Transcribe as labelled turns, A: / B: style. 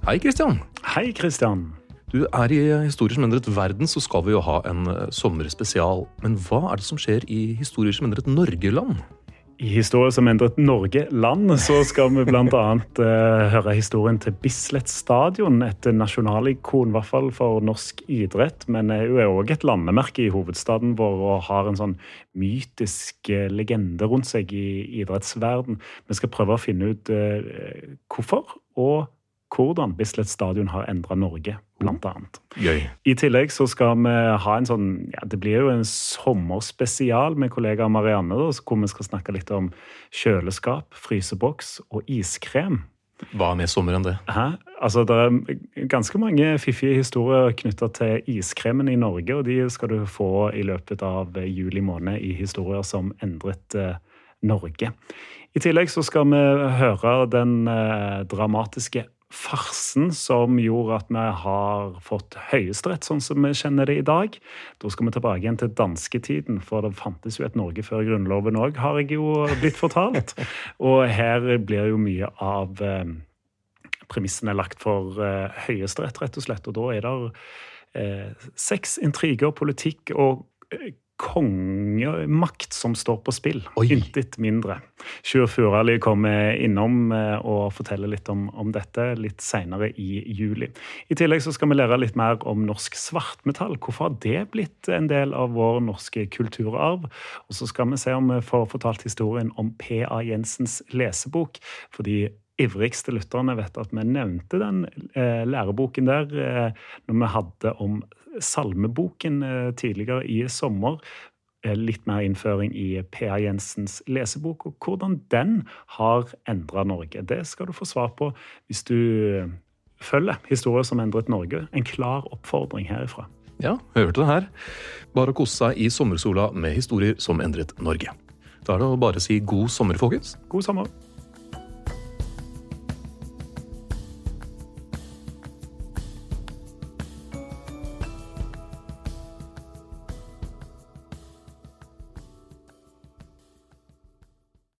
A: Hei, Kristian.
B: Hei, Kristian.
A: Du er i Historier som endret verden, så skal vi jo ha en eh, sommerspesial. Men hva er det som skjer i Historier som endret Norge-land?
B: I Historier som endret Norge land, så skal vi bl.a. Uh, høre historien til Bislett stadion. Et nasjonalikon, i hvert fall for norsk idrett. Men er jo òg et landemerke i hovedstaden vår og har en sånn mytisk uh, legende rundt seg i idrettsverden. Vi skal prøve å finne ut uh, hvorfor. og hvordan Bislett stadion har endra Norge, blant annet.
A: Gøy.
B: I tillegg så skal vi ha en sånn ja, Det blir jo en sommerspesial med kollega Marianne, da, hvor vi skal snakke litt om kjøleskap, fryseboks og iskrem.
A: Hva med sommer enn det?
B: Hæ? Altså, Det er ganske mange fiffige historier knytta til iskremen i Norge, og de skal du få i løpet av juli måned i historier som endret eh, Norge. I tillegg så skal vi høre den eh, dramatiske farsen som gjorde at vi har fått Høyesterett sånn som vi kjenner det i dag. Da skal vi tilbake igjen til dansketiden, for det fantes jo et Norge før Grunnloven òg, har jeg jo blitt fortalt. Og her blir jo mye av eh, premissene lagt for eh, Høyesterett, rett og slett. Og da er det eh, sex, intriger, politikk og eh, kongemakt som står på spill. Intet mindre. Sjur Furali kommer innom eh, og forteller litt om, om dette litt seinere i juli. I tillegg så skal vi lære litt mer om norsk svartmetall. Hvorfor har det blitt en del av vår norske kulturarv? Og så skal vi se om vi får fortalt historien om P.A. Jensens lesebok. fordi ivrigste lytterne vet at vi nevnte den eh, læreboken der eh, når vi hadde om salmeboken eh, tidligere i sommer. Eh, litt mer innføring i P.A. Jensens lesebok, og hvordan den har endra Norge. Det skal du få svar på hvis du følger Historier som endret Norge. En klar oppfordring herifra.
A: Ja, hørte det her. Bare å kose seg i sommersola med historier som endret Norge. Da er det å bare si god sommer, folkens.
B: God sommer.